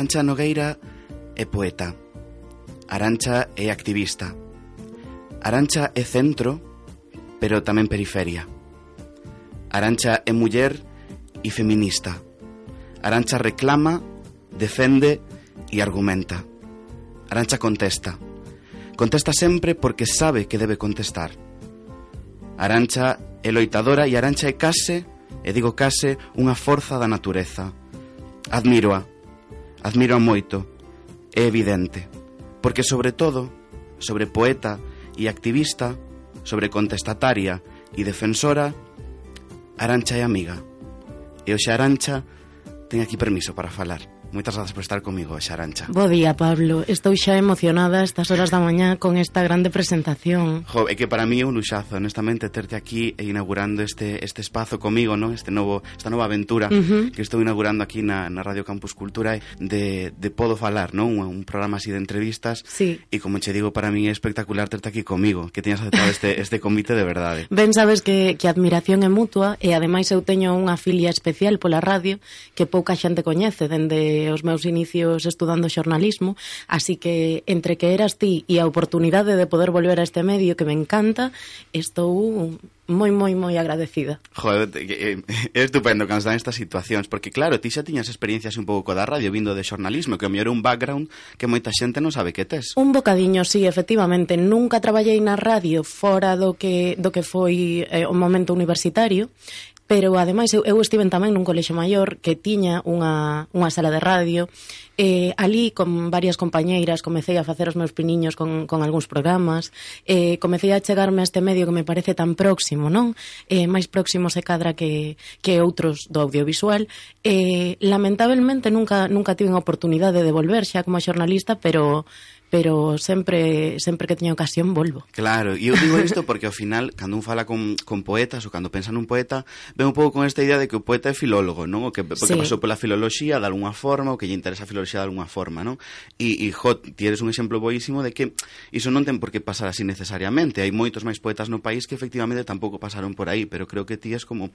Arancha Nogueira é poeta. Arancha é activista. Arancha é centro, pero tamén periferia. Arancha é muller e feminista. Arancha reclama, defende e argumenta. Arancha contesta. Contesta sempre porque sabe que debe contestar. Arancha é loitadora e Arancha é case, e digo case, unha forza da natureza. Admíroa Admiro moito, é evidente, porque sobre todo, sobre poeta e activista, sobre contestataria e defensora, Arancha é amiga. E hoxe Arancha ten aquí permiso para falar. Moitas grazas por estar comigo, Xarancha. Bo día, Pablo. Estou xa emocionada estas horas da mañá con esta grande presentación. Jo, é que para mí é un luxazo, honestamente, terte aquí e inaugurando este este espazo comigo, ¿no? Este novo esta nova aventura uh -huh. que estou inaugurando aquí na, na Radio Campus Cultura de, de Podo Falar, ¿no? Un, un programa así de entrevistas. Sí. E como che digo, para mí é espectacular terte aquí comigo, que teñas aceptado este este convite de verdade. Ben sabes que que a admiración é mutua e ademais eu teño unha filia especial pola radio que pouca xente coñece dende os meus inicios estudando xornalismo, así que entre que eras ti e a oportunidade de poder volver a este medio que me encanta, estou moi, moi, moi agradecida. Joder, eh, é estupendo cando están estas situacións, porque claro, ti xa tiñas experiencias un pouco da radio vindo de xornalismo, que o mellor un background que moita xente non sabe que tes. Un bocadiño, sí, efectivamente. Nunca traballei na radio fora do que, do que foi eh, o momento universitario, pero ademais eu, eu estive tamén nun colexo maior que tiña unha, unha sala de radio. Eh, ali con varias compañeiras comecei a facer os meus piniños con, con algúns programas. Eh, comecei a chegarme a este medio que me parece tan próximo non? Eh, máis próximo se cadra que, que outros do audiovisual. Eh, lamentabelmente nunca, nunca tive a oportunidade de volver xa como xornalista pero pero sempre sempre que teño ocasión volvo. Claro, e eu digo isto porque ao final cando un fala con, con poetas ou cando pensa nun poeta, ven un pouco con esta idea de que o poeta é filólogo, non? O que porque sí. pasou pola filoloxía de algunha forma, o que lle interesa a filoloxía de algunha forma, non? E, e jo, ti eres un exemplo boísimo de que iso non ten por que pasar así necesariamente. Hai moitos máis poetas no país que efectivamente tampouco pasaron por aí, pero creo que ti es como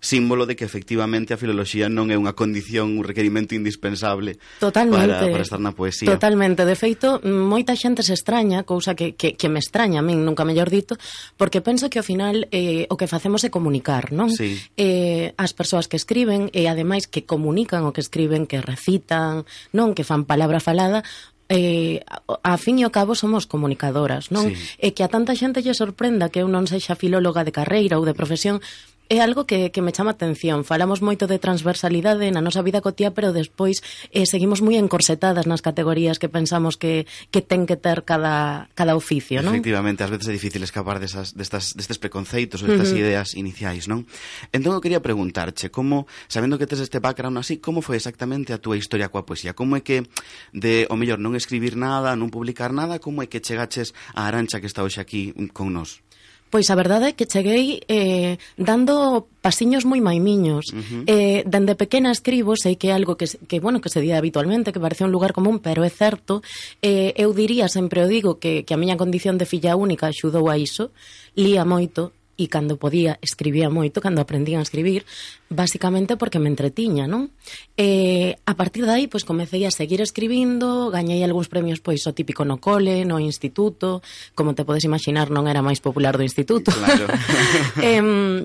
símbolo de que efectivamente a filoloxía non é unha condición, un requerimento indispensable Totalmente. Para, para estar na poesía. Totalmente. De feito, moita xente se extraña, cousa que, que, que me extraña a min, nunca mellor dito, porque penso que ao final eh, o que facemos é comunicar, non? Sí. Eh, as persoas que escriben e ademais que comunican o que escriben, que recitan, non que fan palabra falada, eh, a, a fin e ao cabo somos comunicadoras, non? Sí. E que a tanta xente lle sorprenda que eu non sexa filóloga de carreira ou de profesión, é algo que, que me chama atención. Falamos moito de transversalidade na nosa vida cotía, pero despois eh, seguimos moi encorsetadas nas categorías que pensamos que, que ten que ter cada, cada oficio, non? Efectivamente, ás veces é difícil escapar desas, destas, destes preconceitos, destas uh -huh. ideas iniciais, non? Entón, eu quería preguntarche, como, sabendo que tes este background así, como foi exactamente a túa historia coa poesía? Como é que, de, o mellor, non escribir nada, non publicar nada, como é que chegaches a Arancha que está hoxe aquí con nós? Pois a verdade é que cheguei eh, dando pasiños moi maimiños. Uh -huh. eh, dende pequena escribo, sei que é algo que, que, bueno, que se di habitualmente, que parece un lugar común, pero é certo. Eh, eu diría, sempre o digo, que, que a miña condición de filla única axudou a iso. Lía moito, e cando podía escribía moito, cando aprendía a escribir, basicamente porque me entretiña, non? E eh, a partir dai, pois comecei a seguir escribindo, gañei algúns premios pois o típico no cole, no instituto, como te podes imaginar, non era máis popular do instituto. Claro. em,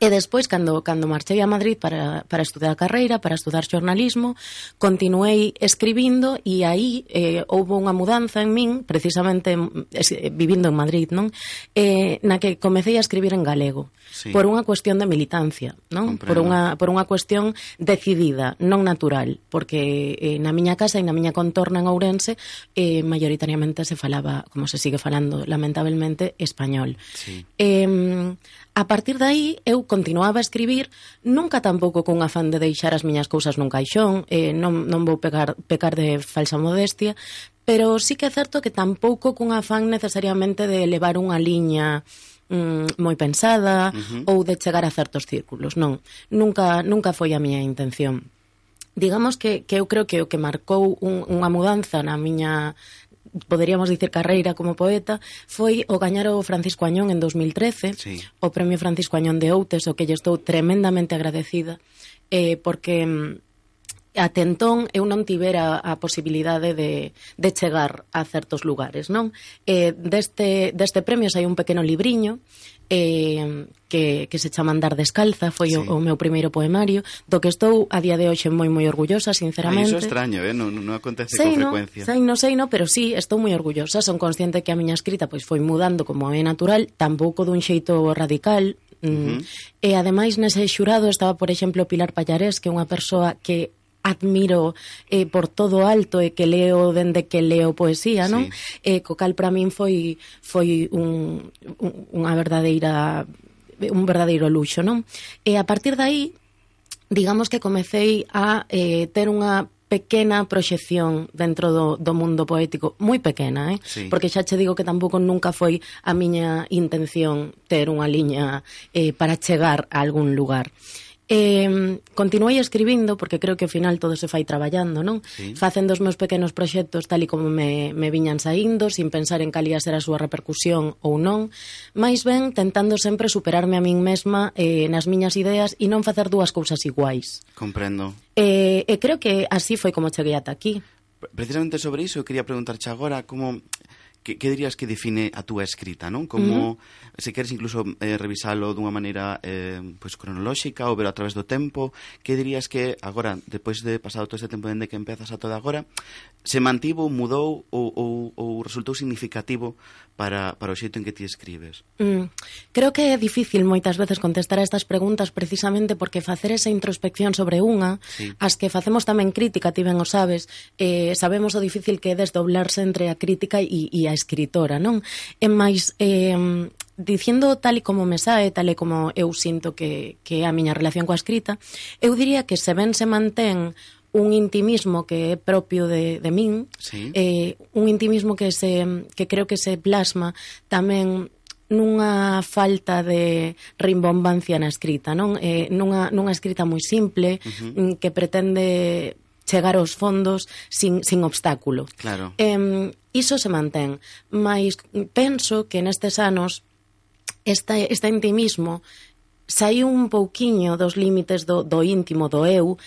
E despois, cando, cando marchei a Madrid para, para estudar a carreira, para estudar xornalismo, continuei escribindo e aí eh, houve unha mudanza en min, precisamente mm, es, vivindo en Madrid, non? Eh, na que comecei a escribir en galego, sí. por unha cuestión de militancia, non? Comprendo. Por unha, por unha cuestión decidida, non natural, porque eh, na miña casa e na miña contorna en Ourense eh, mayoritariamente se falaba, como se sigue falando lamentablemente, español. Sí. Eh, A partir de aí, eu continuaba a escribir, nunca tampouco cun afán de deixar as miñas cousas nun caixón, eh, non, non vou pegar, pecar de falsa modestia, pero sí que é certo que tampouco cun afán necesariamente de levar unha liña mm, moi pensada uh -huh. ou de chegar a certos círculos, non. Nunca, nunca foi a miña intención digamos que, que eu creo que o que marcou un, unha mudanza na miña poderíamos dicir carreira como poeta, foi o gañar o Francisco Añón en 2013, sí. o Premio Francisco Añón de Outes, o que lle estou tremendamente agradecida, eh, porque mm, até entón eu non tivera a posibilidade de, de chegar a certos lugares, non? Eh, deste, deste premio sai un pequeno libriño eh, que, que se chama Andar descalza, foi sí. o, o meu primeiro poemario, do que estou a día de hoxe moi moi orgullosa, sinceramente. Ai, iso é extraño, eh? non, non acontece sei, con no, frecuencia. Sei, non sei, no, pero sí, estou moi orgullosa, son consciente que a miña escrita pois foi mudando como é natural, tampouco dun xeito radical, mm. Uh -huh. E ademais nese xurado estaba, por exemplo, Pilar Pallarés, que é unha persoa que admiro eh, por todo alto e que leo dende que leo poesía, non? Sí. Eh, co cal para min foi foi un, un unha verdadeira un verdadeiro luxo, non? E a partir dai digamos que comecei a eh, ter unha pequena proxección dentro do, do mundo poético, moi pequena, eh? Sí. Porque xa che digo que tampouco nunca foi a miña intención ter unha liña eh, para chegar a algún lugar. Eh, Eh, continuei escribindo porque creo que ao final todo se fai traballando, non? Sí. Facendo os meus pequenos proxectos tal e como me, me viñan saindo, sin pensar en cal ia ser a súa repercusión ou non, máis ben tentando sempre superarme a min mesma eh, nas miñas ideas e non facer dúas cousas iguais. Comprendo. Eh, e creo que así foi como cheguei ata aquí. Precisamente sobre iso, quería preguntarche agora como que, que dirías que define a túa escrita, non? Como, uh -huh. se queres incluso eh, revisalo dunha maneira eh, pois cronolóxica ou ver a través do tempo, que dirías que agora, depois de pasado todo este tempo dende que empezas a toda agora, se mantivo, mudou ou, ou, ou resultou significativo para, para o xeito en que ti escribes? Mm, creo que é difícil moitas veces contestar a estas preguntas precisamente porque facer esa introspección sobre unha, sí. as que facemos tamén crítica, ti ben o sabes, eh, sabemos o difícil que é desdoblarse entre a crítica e, e a escritora, non? E máis eh, dicindo tal e como me sae, tal e como eu sinto que, que é a miña relación coa escrita, eu diría que se ben se mantén un intimismo que é propio de, de min, sí. eh, un intimismo que, se, que creo que se plasma tamén nunha falta de rimbombancia na escrita, non? Eh, nunha, nunha escrita moi simple uh -huh. Mm, que pretende chegar aos fondos sin, sin obstáculo. Claro. Eh, iso se mantén, mas penso que nestes anos esta, este intimismo saiu un pouquiño dos límites do, do íntimo, do eu,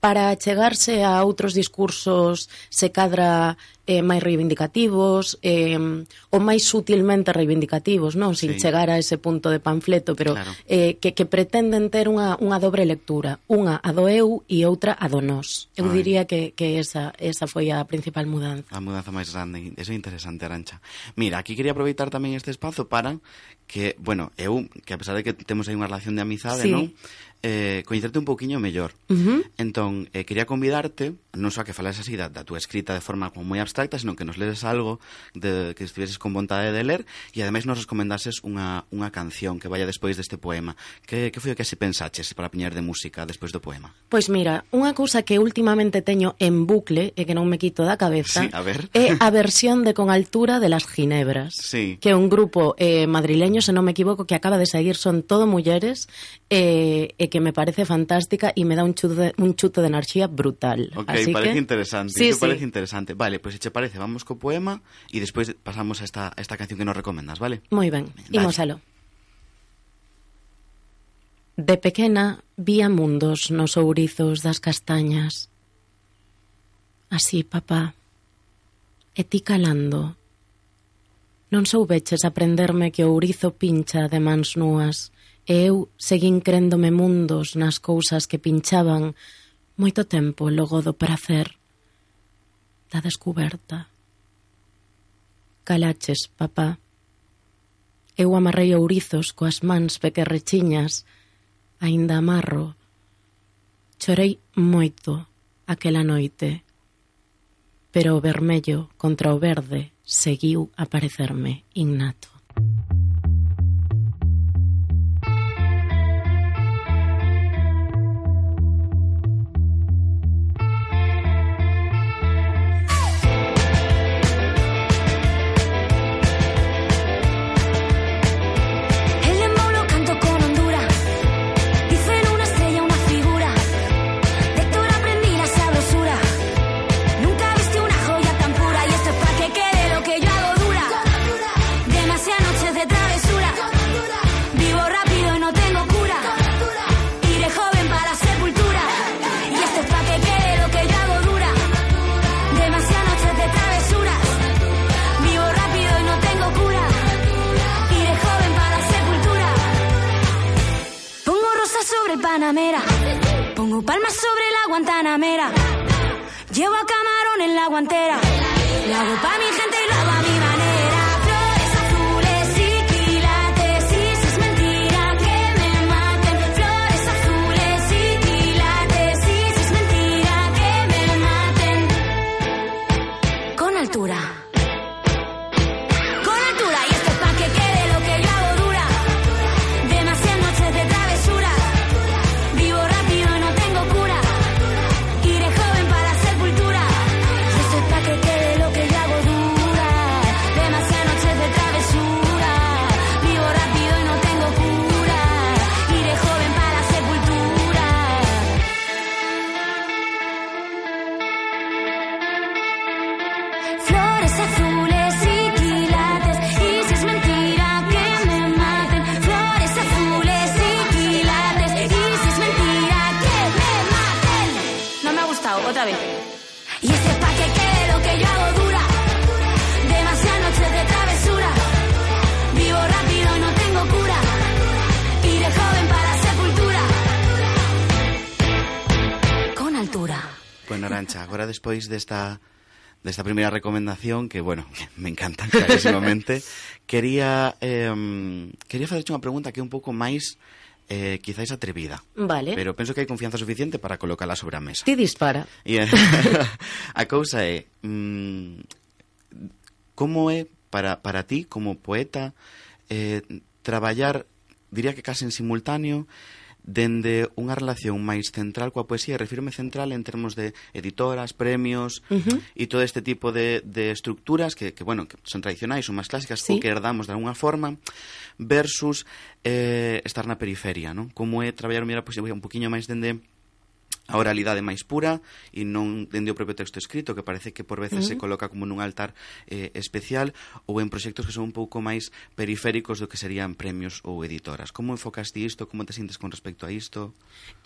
para chegarse a outros discursos se cadra eh, máis reivindicativos eh, ou máis sutilmente reivindicativos, non? Sin sí. chegar a ese punto de panfleto, pero claro. eh, que, que pretenden ter unha, unha dobre lectura, unha a do eu e outra a do nós. Eu Ai. diría que, que esa, esa foi a principal mudanza. A mudanza máis grande, eso é interesante, Arancha. Mira, aquí quería aproveitar tamén este espazo para que, bueno, eu, que a pesar de que temos aí unha relación de amizade, sí. non? eh, coñecerte un pouquiño mellor. Uh -huh. Entón, eh, quería convidarte, non só a que falas así da, da túa escrita de forma como moi abstracta, abstracta, sino que nos leses algo de, que estiveses con vontade de ler e ademais nos recomendases unha, unha canción que vaya despois deste poema. Que, que foi o que así pensaches para piñar de música despois do poema? Pois mira, unha cousa que últimamente teño en bucle e que non me quito da cabeza sí, a ver. é a versión de Con altura de las ginebras, sí. que é un grupo eh, madrileño, se non me equivoco, que acaba de seguir son todo mulleres eh, e eh, eh, que me parece fantástica e me dá un chute, un chute de enerxía brutal. Ok, Así parece que... interesante. Sí, sí. parece interesante. Vale, pois pues, che parece, vamos co poema e despois pasamos a esta, a esta canción que nos recomendas, vale? Moi ben, imos alo. De pequena vía mundos nos ourizos das castañas. Así, papá, e ti calando. Non soubeches aprenderme que o ourizo pincha de mans nuas e eu seguín créndome mundos nas cousas que pinchaban moito tempo logo do prazer está descoberta. Calaches, papá. Eu amarrei ourizos coas mans pequerrechiñas, aínda amarro. Chorei moito aquela noite, pero o vermello contra o verde seguiu aparecerme innato. Bueno, Arancha, agora despois desta desta primeira recomendación que, bueno, me encanta clarísimamente, quería eh, quería facerche unha pregunta que é un pouco máis eh, quizáis atrevida. Vale. Pero penso que hai confianza suficiente para colocala sobre eh, a mesa. Ti dispara. E, eh, a cousa é, mm, como é para, para ti, como poeta, eh, traballar, diría que casi en simultáneo, dende unha relación máis central coa poesía, refirme central en termos de editoras, premios uh -huh. e todo este tipo de, de estructuras que, que, bueno, que son tradicionais, son máis clásicas, sí. ou que herdamos de alguna forma, versus eh, estar na periferia, non? Como é traballar a poesía un poquinho máis dende a oralidade máis pura e non dende o propio texto escrito que parece que por veces uh -huh. se coloca como nun altar eh, especial ou en proxectos que son un pouco máis periféricos do que serían premios ou editoras. Como enfocaste isto? Como te sintes con respecto a isto?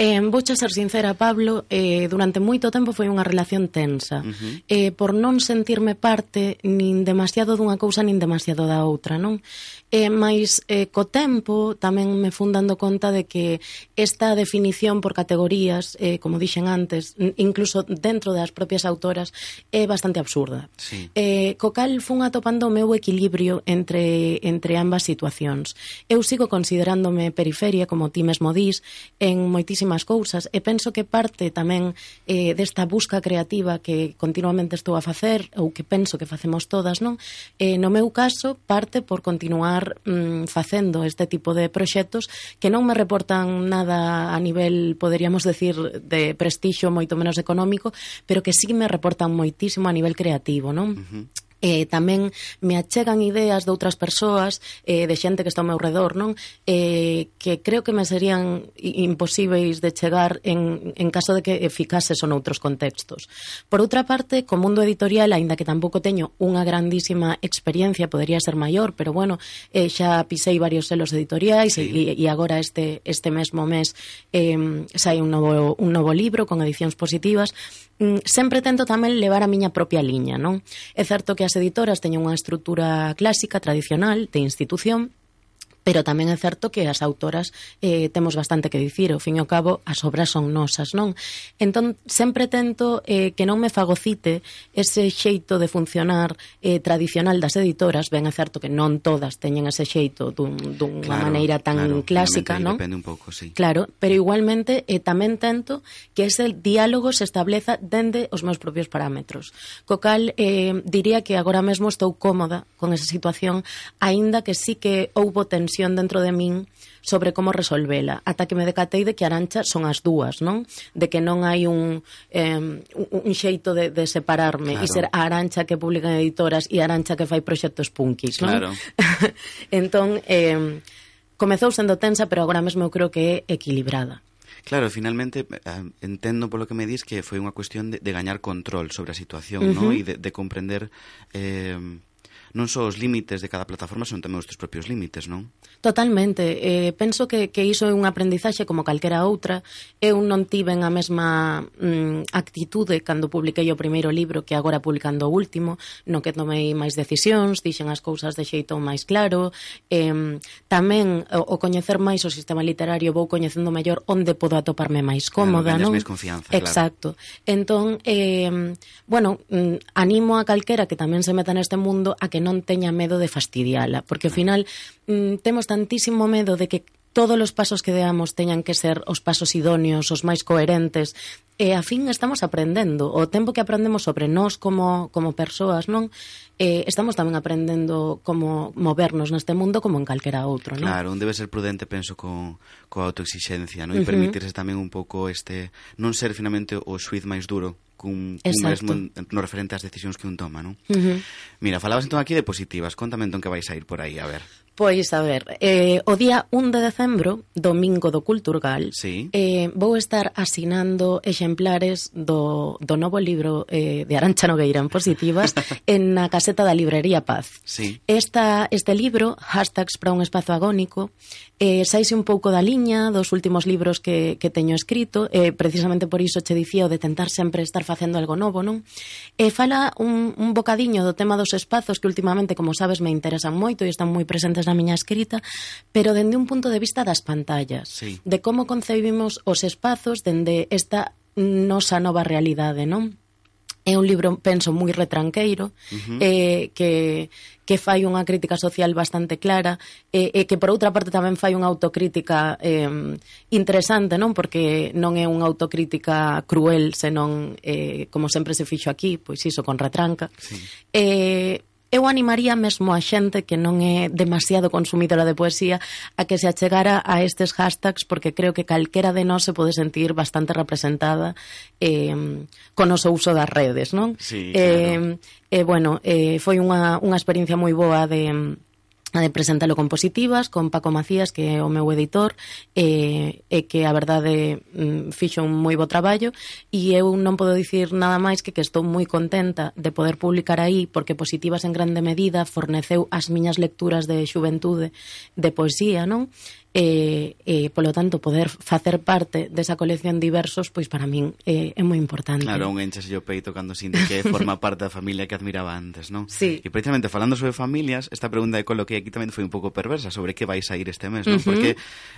Eh, vou xa ser sincera, Pablo, eh, durante moito tempo foi unha relación tensa. Uh -huh. eh, por non sentirme parte nin demasiado dunha cousa nin demasiado da outra, non? Eh, mais eh, co tempo tamén me fun dando conta de que esta definición por categorías eh, como dixen antes, incluso dentro das propias autoras, é bastante absurda. Sí. Eh, co cal fun atopando o meu equilibrio entre, entre ambas situacións. Eu sigo considerándome periferia, como ti mesmo dís, en moitísimas cousas, e penso que parte tamén eh, desta busca creativa que continuamente estou a facer, ou que penso que facemos todas, non? Eh, no meu caso, parte por continuar mm, facendo este tipo de proxectos que non me reportan nada a nivel, poderíamos decir, de de prestixo, moito menos económico, pero que sí me reportan moitísimo a nivel creativo, non? Uh -huh eh, tamén me achegan ideas de outras persoas, eh, de xente que está ao meu redor, non? Eh, que creo que me serían imposíveis de chegar en, en caso de que eficaces son outros contextos. Por outra parte, co mundo editorial, aínda que tampouco teño unha grandísima experiencia, podería ser maior, pero bueno, eh, xa pisei varios selos editoriais sí. e, e agora este, este mesmo mes eh, sai un novo, un novo libro con edicións positivas, Mm, sempre tento tamén levar a miña propia liña, non? É certo que as editoras teñen unha estrutura clásica, tradicional, de institución, pero tamén é certo que as autoras eh, temos bastante que dicir, ao fin e ao cabo as obras son nosas, non? Entón, sempre tento eh, que non me fagocite ese xeito de funcionar eh, tradicional das editoras, ben é certo que non todas teñen ese xeito dun, dunha claro, maneira tan claro, clásica, non? Depende un pouco, sí. Claro, pero igualmente eh, tamén tento que ese diálogo se estableza dende os meus propios parámetros. Co cal, eh, diría que agora mesmo estou cómoda con esa situación, aínda que sí que houbo tensión tensión dentro de min sobre como resolvela, ata que me decatei de que Arancha son as dúas, non? De que non hai un, eh, un xeito de, de separarme claro. e ser a Arancha que publica en editoras e a Arancha que fai proxectos punkis, non? Claro. entón, eh, comezou sendo tensa, pero agora mesmo eu creo que é equilibrada. Claro, finalmente entendo polo que me dis que foi unha cuestión de, de gañar control sobre a situación, uh -huh. E de, de comprender eh, non só os límites de cada plataforma, son tamén os teus propios límites, non? Totalmente. Eh, penso que, que iso é un aprendizaxe como calquera outra. Eu non tiven a mesma mm, actitude cando publiquei o primeiro libro que agora publicando o último, no que tomei máis decisións, dixen as cousas de xeito máis claro. Eh, tamén o, o coñecer máis o sistema literario vou coñecendo mellor onde podo atoparme máis cómoda, claro, non? máis confianza, Exacto. Claro. Entón, eh, bueno, mm, animo a calquera que tamén se meta neste mundo a que non teña medo de fastidiala, porque ao final mm, temos tantísimo medo de que todos os pasos que deamos teñan que ser os pasos idóneos, os máis coherentes, e a fin estamos aprendendo. O tempo que aprendemos sobre nós como, como persoas, non? Eh, estamos tamén aprendendo como movernos neste mundo como en calquera outro, non? Claro, un debe ser prudente, penso, con, coa autoexixencia, non? E uh -huh. permitirse tamén un pouco este... Non ser, finalmente, o xuiz máis duro cun, cun mesmo no referente ás decisións que un toma, non? Uh -huh. Mira, falabas entón aquí de positivas, contame entón que vais a ir por aí, a ver. Pois, a ver, eh, o día 1 de decembro, domingo do Culturgal, sí. eh, vou estar asinando exemplares do, do novo libro eh, de Arancha Nogueira en Positivas en na caseta da Librería Paz. Sí. Esta, este libro, Hashtags para un espazo agónico, eh, saise un pouco da liña dos últimos libros que, que teño escrito, eh, precisamente por iso che dicía o de tentar sempre estar facendo algo novo, non? E eh, fala un, un bocadiño do tema dos espazos que últimamente, como sabes, me interesan moito e están moi presentes da miña escrita, pero dende un punto de vista das pantallas, sí. de como concebimos os espazos dende esta nosa nova realidade, non? É un libro, penso, moi retranqueiro, uh -huh. eh, que, que fai unha crítica social bastante clara, eh, e eh, que, por outra parte, tamén fai unha autocrítica eh, interesante, non? Porque non é unha autocrítica cruel, senón, eh, como sempre se fixo aquí, pois iso, con retranca. Sí. Eh, eu animaría mesmo a xente que non é demasiado consumidora de poesía a que se achegara a estes hashtags porque creo que calquera de nós se pode sentir bastante representada eh, con o seu uso das redes, non? Sí, claro. Eh, eh, bueno, eh, foi unha, unha experiencia moi boa de a de presentalo con positivas, con Paco Macías, que é o meu editor, e, e que a verdade mm, fixo un moi bo traballo, e eu non podo dicir nada máis que que estou moi contenta de poder publicar aí, porque positivas en grande medida forneceu as miñas lecturas de xuventude de poesía, non? e, e polo tanto poder facer parte desa colección diversos pois para min é, é moi importante Claro, un enchese o peito cando sinte que forma parte da familia que admiraba antes, non? Sí. E precisamente falando sobre familias, esta pregunta de coloquei aquí tamén foi un pouco perversa sobre que vais a ir este mes, non? Uh -huh. Porque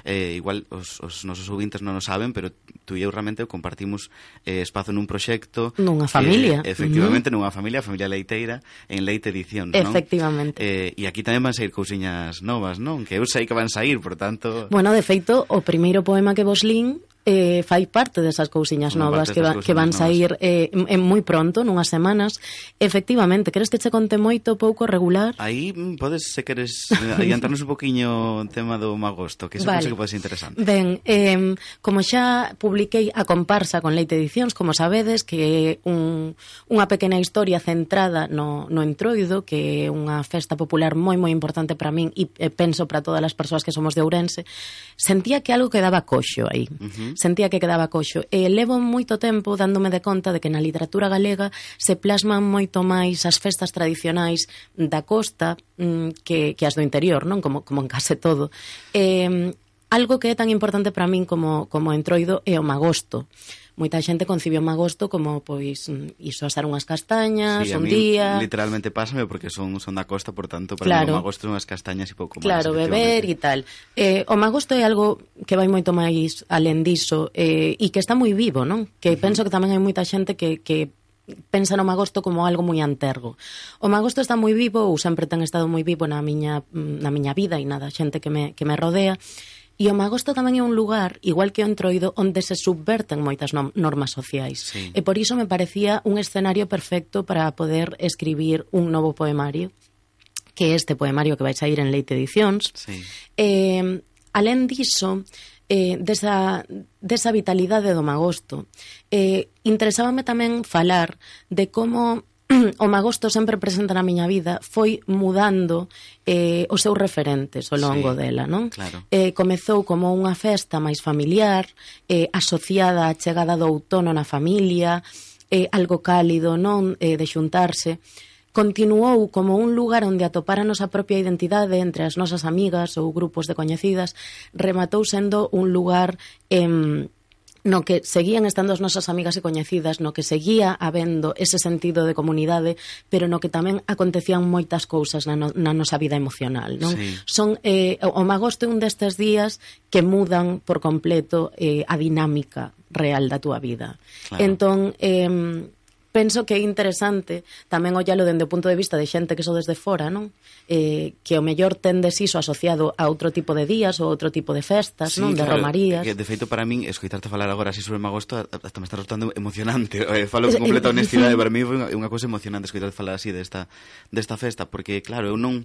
eh, igual os, os nosos ouvintes non o saben pero tú e eu realmente compartimos eh, espazo nun proxecto Nunha familia que, Efectivamente, uh -huh. nunha familia, a familia Leiteira en Leite Edición, non? Efectivamente eh, E aquí tamén van sair cousiñas novas, non? Que eu sei que van sair, por tanto momento. Bueno, de feito, o primeiro poema que vos lín eh, fai parte desas cousiñas novas que, va, que van sair eh, en, moi pronto, nunhas semanas. Efectivamente, queres que che conte moito, pouco, regular? Aí mm, podes, se queres, eh, adiantarnos un poquinho o tema do magosto, que se vale. que pode ser interesante. Ben, eh, como xa publiquei a comparsa con Leite Edicións, como sabedes, que é un, unha pequena historia centrada no, no Entroido, que é unha festa popular moi moi importante para min e, e penso para todas as persoas que somos de Ourense, sentía que algo quedaba coxo aí. Uh -huh sentía que quedaba coxo. E levo moito tempo dándome de conta de que na literatura galega se plasman moito máis as festas tradicionais da costa mm, que, que as do interior, non? Como, como en case todo. E, algo que é tan importante para min como, como entroido é o magosto. Moita xente concibió o magosto como, pois, mm, iso asar unhas castañas, sí, un mí, día... literalmente pásame porque son, son da costa, por tanto, para claro. mí o magosto son unhas castañas e pouco máis. Claro, beber e tal. Eh, o magosto é algo que vai moito máis alén diso eh, e que está moi vivo, non? Que uh -huh. penso que tamén hai moita xente que, que pensa no magosto como algo moi antergo. O magosto está moi vivo, ou sempre ten estado moi vivo na miña, na miña vida e na da xente que me, que me rodea, E o Magosto tamén é un lugar, igual que o Entroido, onde se subverten moitas normas sociais. Sí. E por iso me parecía un escenario perfecto para poder escribir un novo poemario, que é este poemario que vai sair en Leite Edicións. Sí. Eh, alén diso, eh, desa, desa vitalidade do Magosto, eh, interesábame tamén falar de como o magosto sempre presente na miña vida foi mudando eh, os seus referentes ao longo sí, dela, non? Claro. Eh, comezou como unha festa máis familiar, eh, asociada á chegada do outono na familia, eh, algo cálido, non? Eh, de xuntarse continuou como un lugar onde atopar a nosa propia identidade entre as nosas amigas ou grupos de coñecidas, rematou sendo un lugar em, eh, no que seguían estando as nosas amigas e coñecidas, no que seguía habendo ese sentido de comunidade, pero no que tamén acontecían moitas cousas na, no, na nosa vida emocional, non? Sí. Son eh, o magosto é un destes días que mudan por completo eh, a dinámica real da túa vida. Claro. Entón, eh, penso que é interesante tamén ollalo dende o punto de vista de xente que so desde fora, non? Eh, que o mellor tendes iso asociado a outro tipo de días ou outro tipo de festas, sí, non? De claro, romarías. Que, de feito, para min, escoitarte falar agora así sobre Magosto hasta me está resultando emocionante. Eh, falo con completa honestidade, para mí foi unha cousa emocionante escoitarte falar así desta, desta festa, porque, claro, eu non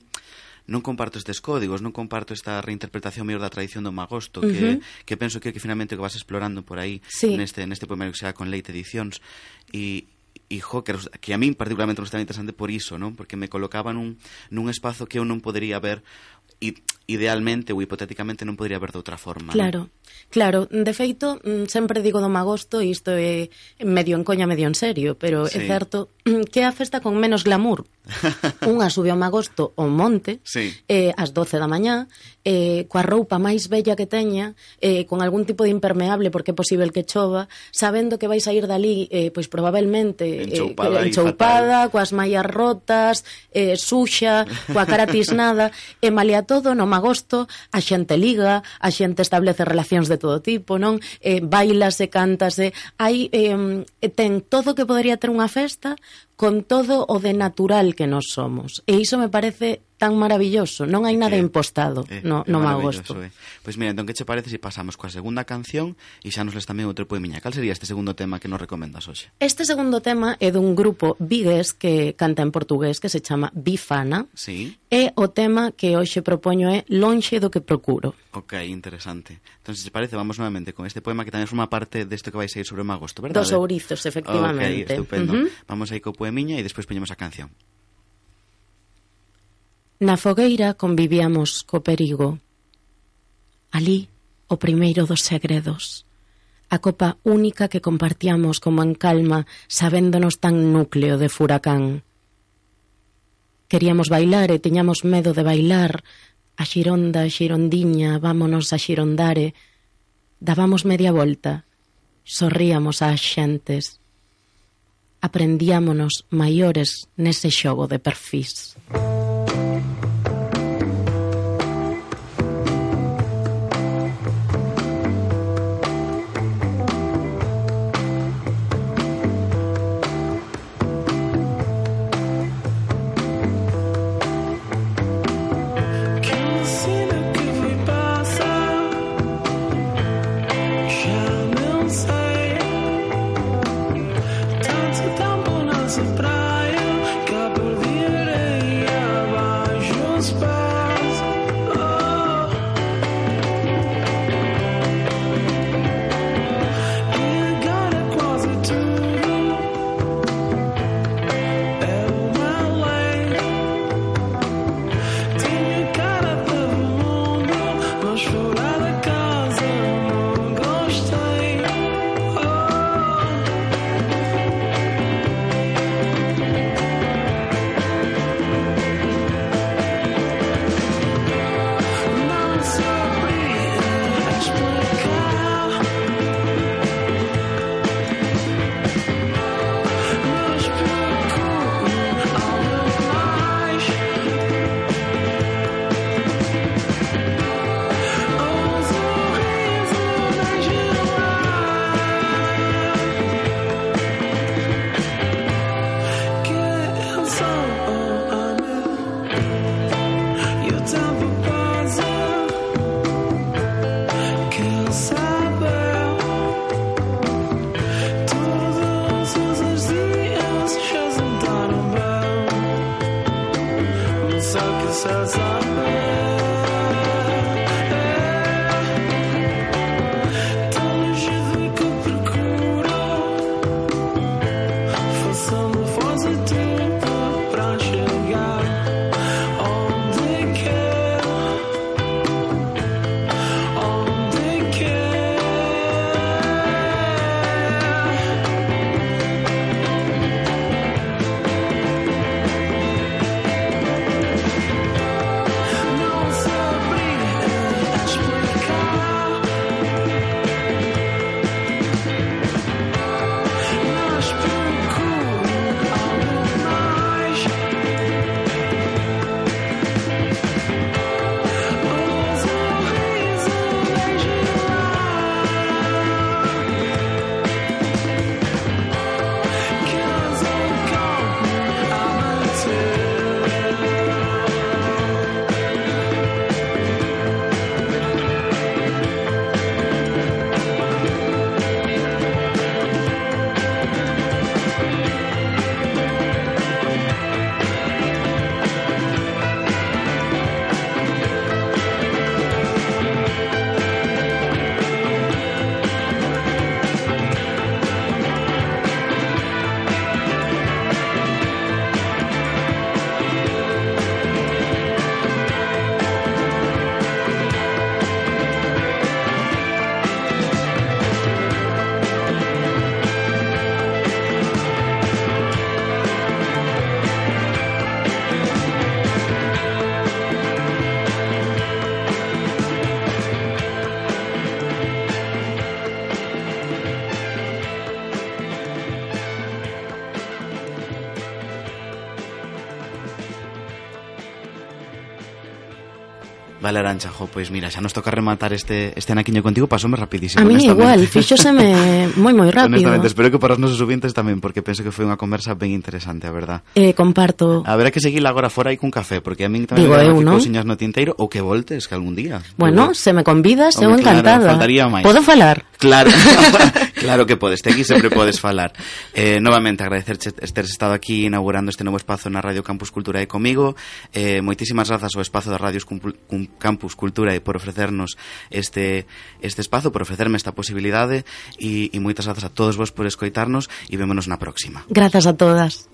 non comparto estes códigos, non comparto esta reinterpretación mellor da tradición do magosto que, uh -huh. que penso que, que finalmente que vas explorando por aí sí. neste, neste poemario que sea con Leite Edicións e Hijo, que, que a min particularmente non está interesante por iso, non? Porque me colocaba nun, nun espazo que eu non podería ver idealmente ou hipotéticamente non podría ver de outra forma. Claro, non? claro. De feito, mm, sempre digo do magosto, e isto é medio en coña, medio en serio, pero sí. é certo que a festa con menos glamour. Unha sube ao magosto ao monte, sí. eh, ás 12 da mañá, eh, coa roupa máis bella que teña, eh, con algún tipo de impermeable, porque é posible que chova, sabendo que vais a ir dali, eh, pois probablemente eh, enchoupada, eh, enchoupada coas mallas rotas, eh, suxa, coa cara tisnada, e malia todo no magosto a xente liga, a xente establece relacións de todo tipo, non? Eh, bailase, cántase, hai eh, ten todo que podería ter unha festa con todo o de natural que nos somos. E iso me parece tan maravilloso, non hai nada eh, impostado eh, no, no mau gosto. Eh. Pois mira, entón que che parece se si pasamos coa segunda canción e xa nos les tamén outro poemiña. Cal sería este segundo tema que nos recomendas hoxe? Este segundo tema é dun grupo vigués que canta en portugués que se chama Bifana. Sí. E o tema que hoxe propoño é Lonxe do que procuro. Ok, interesante. Entón, se parece, vamos novamente con este poema que tamén forma parte desto que vais a ir sobre o magosto, verdade? Dos ourizos, efectivamente. Ok, estupendo. Uh -huh. Vamos aí co poemiña e despois poñemos a canción. Na fogueira convivíamos co perigo. Alí, o primeiro dos segredos. A copa única que compartíamos como en calma, sabéndonos tan núcleo de furacán. Queríamos bailar e tiñamos medo de bailar. A xironda, a xirondiña, vámonos a xirondare. Dábamos media volta. Sorríamos ás xentes. Aprendíamonos maiores nese xogo de perfis. Vale, Arancha, jo, pois mira, xa nos toca rematar este, este anaquiño contigo, pasoume rapidísimo. A mí igual, fixoseme moi moi rápido. Honestamente, espero que para os nosos ouvintes tamén, porque penso que foi unha conversa ben interesante, a verdad. Eh, comparto. A ver, que seguir agora fora aí cun café, porque a min tamén Digo, eu, eh, non? cousiñas no tinteiro, ou que voltes, que algún día. Bueno, Digo. se me convidas, eu encantada. Claro, faltaría máis. Podo falar? Claro, claro que podes, te aquí sempre podes falar. Eh, novamente agradecerche ter estado aquí inaugurando este novo espazo na Radio Campus Cultura e comigo. Eh, moitísimas grazas ao espazo da Radio Campus Cultura e por ofrecernos este, este espazo, por ofrecerme esta posibilidade e, e moitas grazas a todos vos por escoitarnos e vémonos na próxima. Grazas a todas.